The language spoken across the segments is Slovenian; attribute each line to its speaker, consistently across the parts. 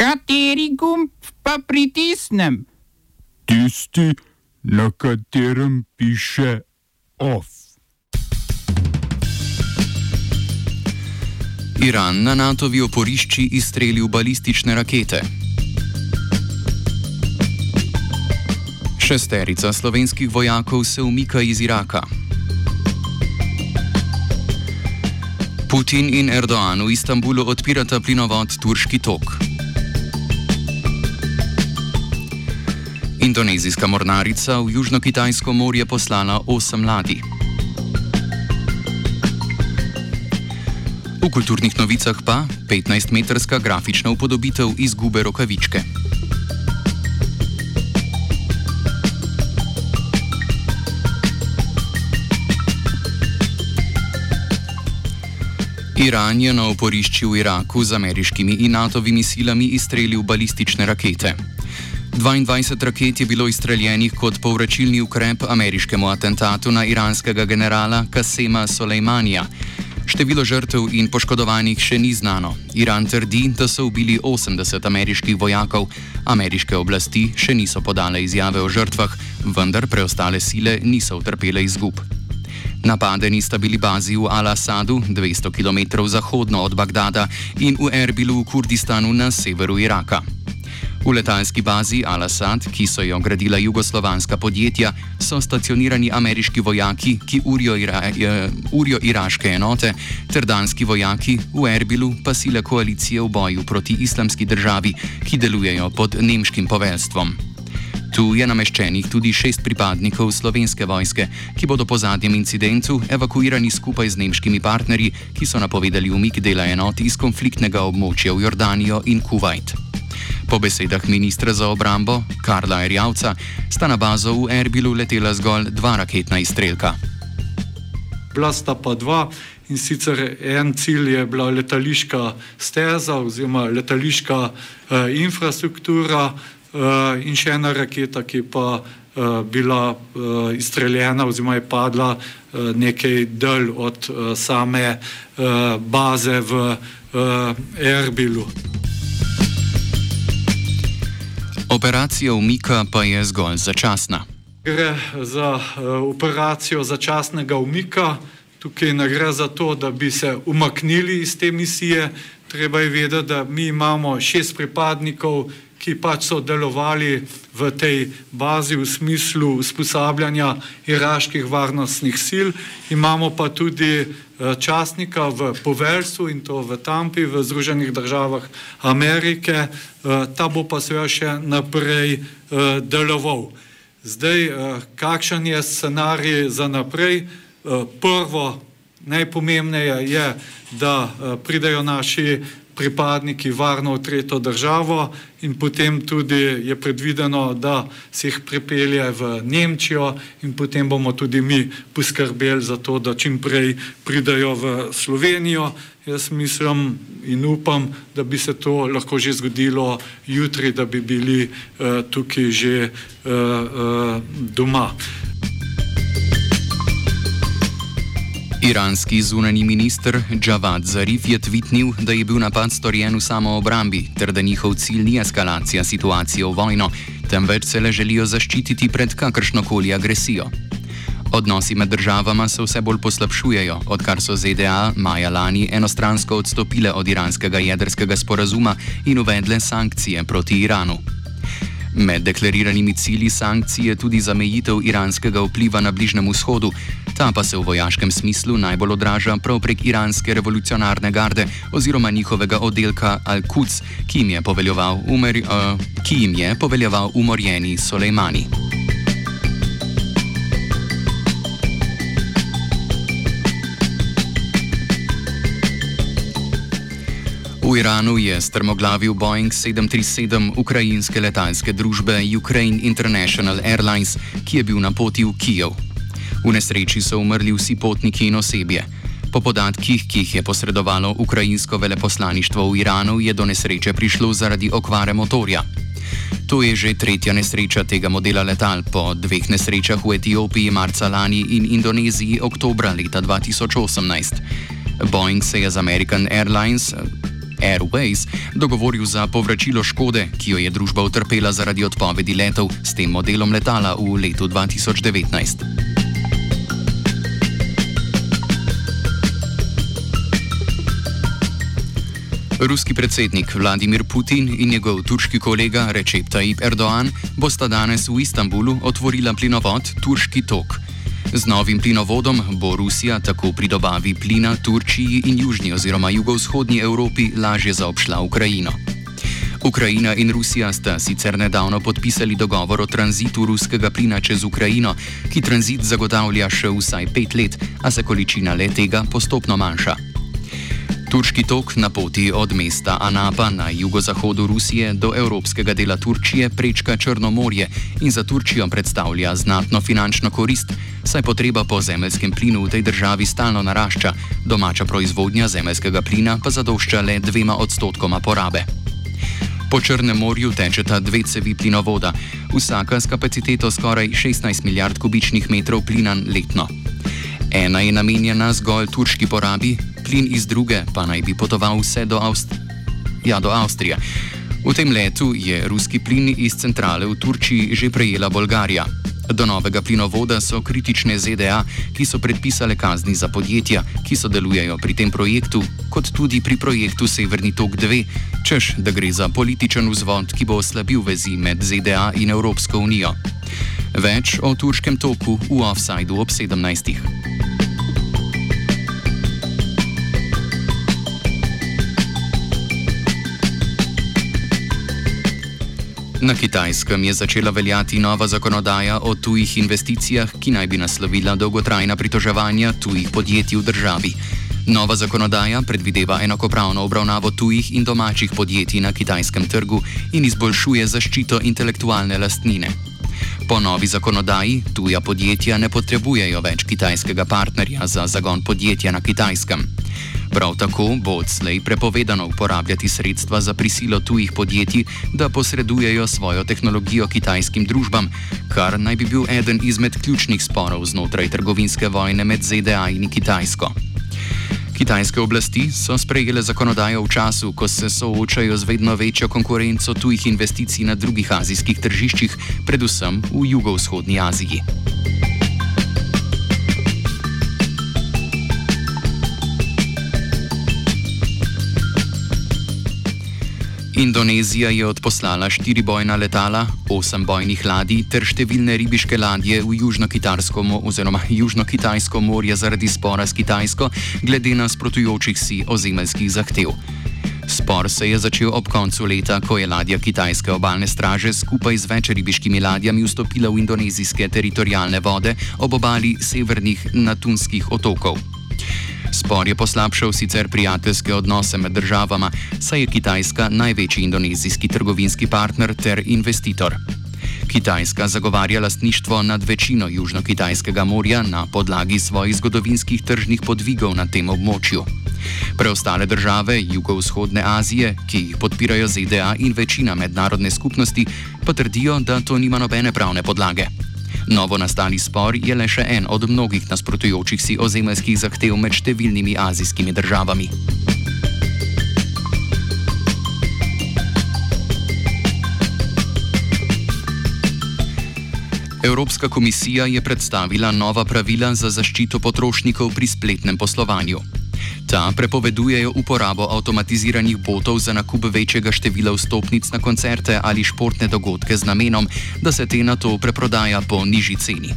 Speaker 1: Kateri gumb pa pritisnem?
Speaker 2: Tisti, na katerem piše OF.
Speaker 3: Iran na NATO-vi oporišči izstrelil balistične rakete. Šesterica slovenskih vojakov se umika iz Iraka. Putin in Erdoğan v Istanbulu odpirata plinovod Turški tok. Indonezijska mornarica v Južno-Kitajsko morje poslala osem ladij. V kulturnih novicah pa 15-metrska grafična upodobitev izgube rokavičke. Iran je na oporišču v Iraku z ameriškimi in NATO-vimi silami izstrelil balistične rakete. 22 raket je bilo izstreljenih kot povračilni ukrep ameriškemu atentatu na iranskega generala Kasema Soleimanija. Število žrtev in poškodovanih še ni znano. Iran trdi, da so ubili 80 ameriških vojakov. Ameriške oblasti še niso podale izjave o žrtvah, vendar preostale sile niso utrpele izgub. Napadeni sta bili bazi v Al-Asadu, 200 km zahodno od Bagdada, in v Erbilu v Kurdistanu na severu Iraka. V letalski bazi Al-Asad, ki so jo gradila jugoslovanska podjetja, so stacionirani ameriški vojaki, ki urijo, ira, urijo iraške enote, ter danski vojaki, v Erbilu pa sile koalicije v boju proti islamski državi, ki delujejo pod nemškim poveljstvom. Tu je nameščenih tudi šest pripadnikov slovenske vojske, ki bodo po zadnjem incidentu evakuirani skupaj z nemškimi partnerji, ki so napovedali umik dela enot iz konfliktnega območja v Jordanijo in Kuwait. Po besedah ministra za obrambo Karla Erjavca sta na bazo v Erbilu letela zgolj dva raketna izstrelka.
Speaker 4: Bila sta pa dva in sicer en cilj je bila letališka steza oziroma letališka eh, infrastruktura. Eh, in še ena raketa, ki pa uh, bila uh, izstreljena oziroma je padla uh, nekaj del od uh, same uh, baze v uh, Erbilu.
Speaker 3: Operacija umika pa je zgolj začasna.
Speaker 4: Gre za uh, operacijo začasnega umika. Tukaj ne gre za to, da bi se umaknili iz te misije. Treba je vedeti, da mi imamo šest pripadnikov ki pač so delovali v tej bazi v smislu usposabljanja iraških varnostnih sil. Imamo pa tudi eh, častnika v poveljstvu in to v Tampi, v Združenih državah Amerike. Eh, ta bo pa seveda še naprej eh, deloval. Zdaj, kakšen je scenarij za naprej? Prvo, najpomembneje je, da pridejo naši pripadniki varno v tretjo državo in potem tudi je predvideno, da se jih pripelje v Nemčijo in potem bomo tudi mi poskrbeli za to, da čim prej pridajo v Slovenijo. Jaz mislim in upam, da bi se to lahko že zgodilo jutri, da bi bili uh, tukaj že uh, uh, doma.
Speaker 3: Iranski zunani minister Javad Zarif je tvitnil, da je bil napad storjen v samoobrambi ter da njihov cilj ni eskalacija situacije v vojno, temveč se le želijo zaščititi pred kakršnokoli agresijo. Odnosi med državama se vse bolj poslabšujejo, odkar so ZDA maja lani enostransko odstopile od iranskega jedrskega sporazuma in uvedle sankcije proti Iranu. Med deklariranimi cilji sankcij je tudi zamejitev iranskega vpliva na Bližnem vzhodu, ta pa se v vojaškem smislu najbolj odraža prav prek iranske revolucionarne garde oziroma njihovega oddelka Al-Quds, ki umer, uh, ki jim je poveljeval umorjeni Soleimani. V Iranu je strmoglavil Boeing 737 ukrajinske letalske družbe Ukraine International Airlines, ki je bil na poti v Kijev. V nesreči so umrli vsi potniki in osebje. Po podatkih, ki jih je posredovalo ukrajinsko veleposlaništvo v Iranu, je do nesreče prišlo zaradi okvare motorja. To je že tretja nesreča tega modela letal po dveh nesrečah v Etiopiji marca lani in Indoneziji oktobra leta 2018. Boeing se je z American Airlines Airways dogovoril za povračilo škode, ki jo je družba utrpela zaradi odpovedi letov s tem modelom letala v letu 2019. Ruski predsednik Vladimir Putin in njegov turški kolega Recep Tayyip Erdoğan bosta danes v Istanbulu otvorila plinovod Turški tok. Z novim plinovodom bo Rusija tako pri dobavi plina Turčiji in južni oziroma jugovzhodnji Evropi lažje zaobšla Ukrajino. Ukrajina in Rusija sta sicer nedavno podpisali dogovor o tranzitu ruskega plina čez Ukrajino, ki tranzit zagotavlja še vsaj pet let, a se količina le tega postopno manjša. Turški tok na poti od mesta Anapa na jugozahodu Rusije do evropskega dela Turčije prečka Črno morje in za Turčijo predstavlja znatno finančno korist, saj potreba po zemeljskem plinu v tej državi stalno narašča, domača proizvodnja zemeljskega plina pa zadošča le dvema odstotkoma porabe. Po Črnem morju tečeta dve cevi plinovoda, vsaka s kapaciteto skoraj 16 milijard kubičnih metrov plina letno. Ena je namenjena zgolj turški porabi, plin iz druge pa naj bi potoval vse do, Avst ja, do Avstrije. V tem letu je ruski plin iz centrale v Turčiji že prejela Bolgarija. Do novega plinovoda so kritične ZDA, ki so predpisale kazni za podjetja, ki sodelujejo pri tem projektu, kot tudi pri projektu Severni tok 2, čež da gre za političen vzvod, ki bo oslabil vezi med ZDA in Evropsko unijo. Več o turškem toku v offsajdu ob 17. Na kitajskem je začela veljati nova zakonodaja o tujih investicijah, ki naj bi naslovila dolgotrajna pritoževanja tujih podjetij v državi. Nova zakonodaja predvideva enakopravno obravnavo tujih in domačih podjetij na kitajskem trgu in izboljšuje zaščito intelektualne lastnine. Po novi zakonodaji tuja podjetja ne potrebujejo več kitajskega partnerja za zagon podjetja na kitajskem. Prav tako bo odslej prepovedano uporabljati sredstva za prisilo tujih podjetij, da posredujejo svojo tehnologijo kitajskim družbam, kar naj bi bil eden izmed ključnih sporov znotraj trgovinske vojne med ZDA in Kitajsko. Kitajske oblasti so sprejele zakonodajo v času, ko se soočajo z vedno večjo konkurenco tujih investicij na drugih azijskih tržiščih, predvsem v jugovzhodni Aziji. Indonezija je odposlala štiri bojna letala, osem bojnih ladij ter številne ribiške ladje v Južno-Kitajsko oziroma Južno-Kitajsko morje zaradi spora s Kitajsko, glede na sprotujočih si ozemeljskih zahtev. Spor se je začel ob koncu leta, ko je ladja kitajske obalne straže skupaj z več ribiškimi ladjami vstopila v indonezijske teritorijalne vode ob obali severnih Natunskih otokov. Spor je poslabšal sicer prijateljske odnose med državama, saj je Kitajska največji indonezijski trgovinski partner ter investitor. Kitajska zagovarja lastništvo nad večino Južno-Kitajskega morja na podlagi svojih zgodovinskih tržnih podvigov na tem območju. Preostale države jugovzhodne Azije, ki jih podpirajo ZDA in večina mednarodne skupnosti, pa trdijo, da to nima nobene pravne podlage. Novo nastali spor je le še en od mnogih nasprotujočih si ozemeljskih zahtev med številnimi azijskimi državami. Evropska komisija je predstavila nova pravila za zaščito potrošnikov pri spletnem poslovanju. Ta prepovedujejo uporabo avtomatiziranih botov za nakup večjega števila vstopnic na koncerte ali športne dogodke z namenom, da se te na to preprodaja po nižji ceni.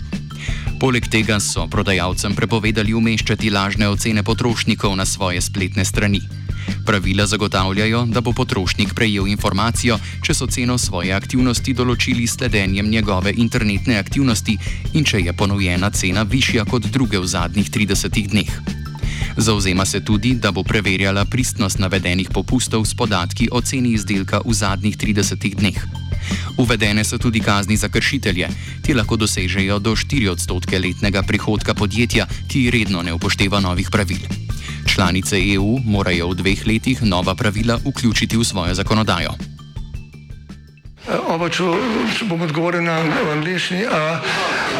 Speaker 3: Poleg tega so prodajalcem prepovedali umeščati lažne ocene potrošnikov na svoje spletne strani. Pravila zagotavljajo, da bo potrošnik prejel informacijo, če so ceno svoje aktivnosti določili sledenjem njegove internetne aktivnosti in če je ponujena cena višja kot druge v zadnjih 30 dneh. Zauzema se tudi, da bo preverjala pristnost navedenih popustov s podatki o ceni izdelka v zadnjih 30 dneh. Uvedene so tudi kazni za kršitelje, ti lahko dosežejo do 4 odstotke letnega prihodka podjetja, ki redno ne upošteva novih pravil. Članice EU morajo v dveh letih nova pravila vključiti v svojo zakonodajo.
Speaker 5: Oba, če, če bom odgovoril na angliški.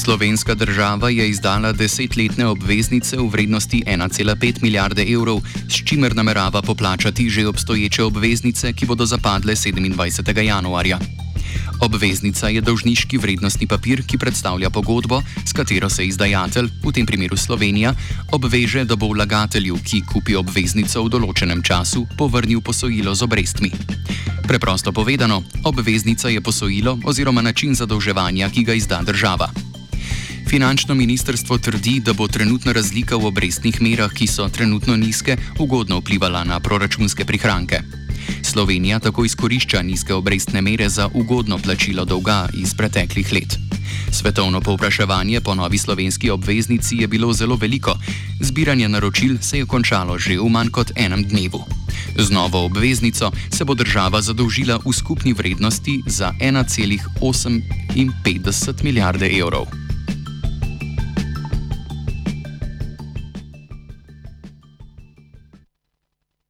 Speaker 3: Slovenska država je izdala desetletne obveznice v vrednosti 1,5 milijarde evrov, s čimer namerava poplačati že obstoječe obveznice, ki bodo zapadle 27. januarja. Obveznica je dolžniški vrednostni papir, ki predstavlja pogodbo, s katero se izdajatelj, v tem primeru Slovenija, obveže, da bo vlagatelju, ki kupi obveznico v določenem času, povrnil posojilo z obrestmi. Preprosto povedano, obveznica je posojilo oziroma način zadolževanja, ki ga izda država. Finančno ministrstvo trdi, da bo trenutna razlika v obrestnih merah, ki so trenutno nizke, ugodno vplivala na proračunske prihranke. Slovenija tako izkorišča nizke obrestne mere za ugodno plačilo dolga iz preteklih let. Svetovno povpraševanje po novi slovenski obveznici je bilo zelo veliko, zbiranje naročil se je končalo že v manj kot enem dnevu. Z novo obveznico se bo država zadolžila v skupni vrednosti za 1,58 milijarde evrov.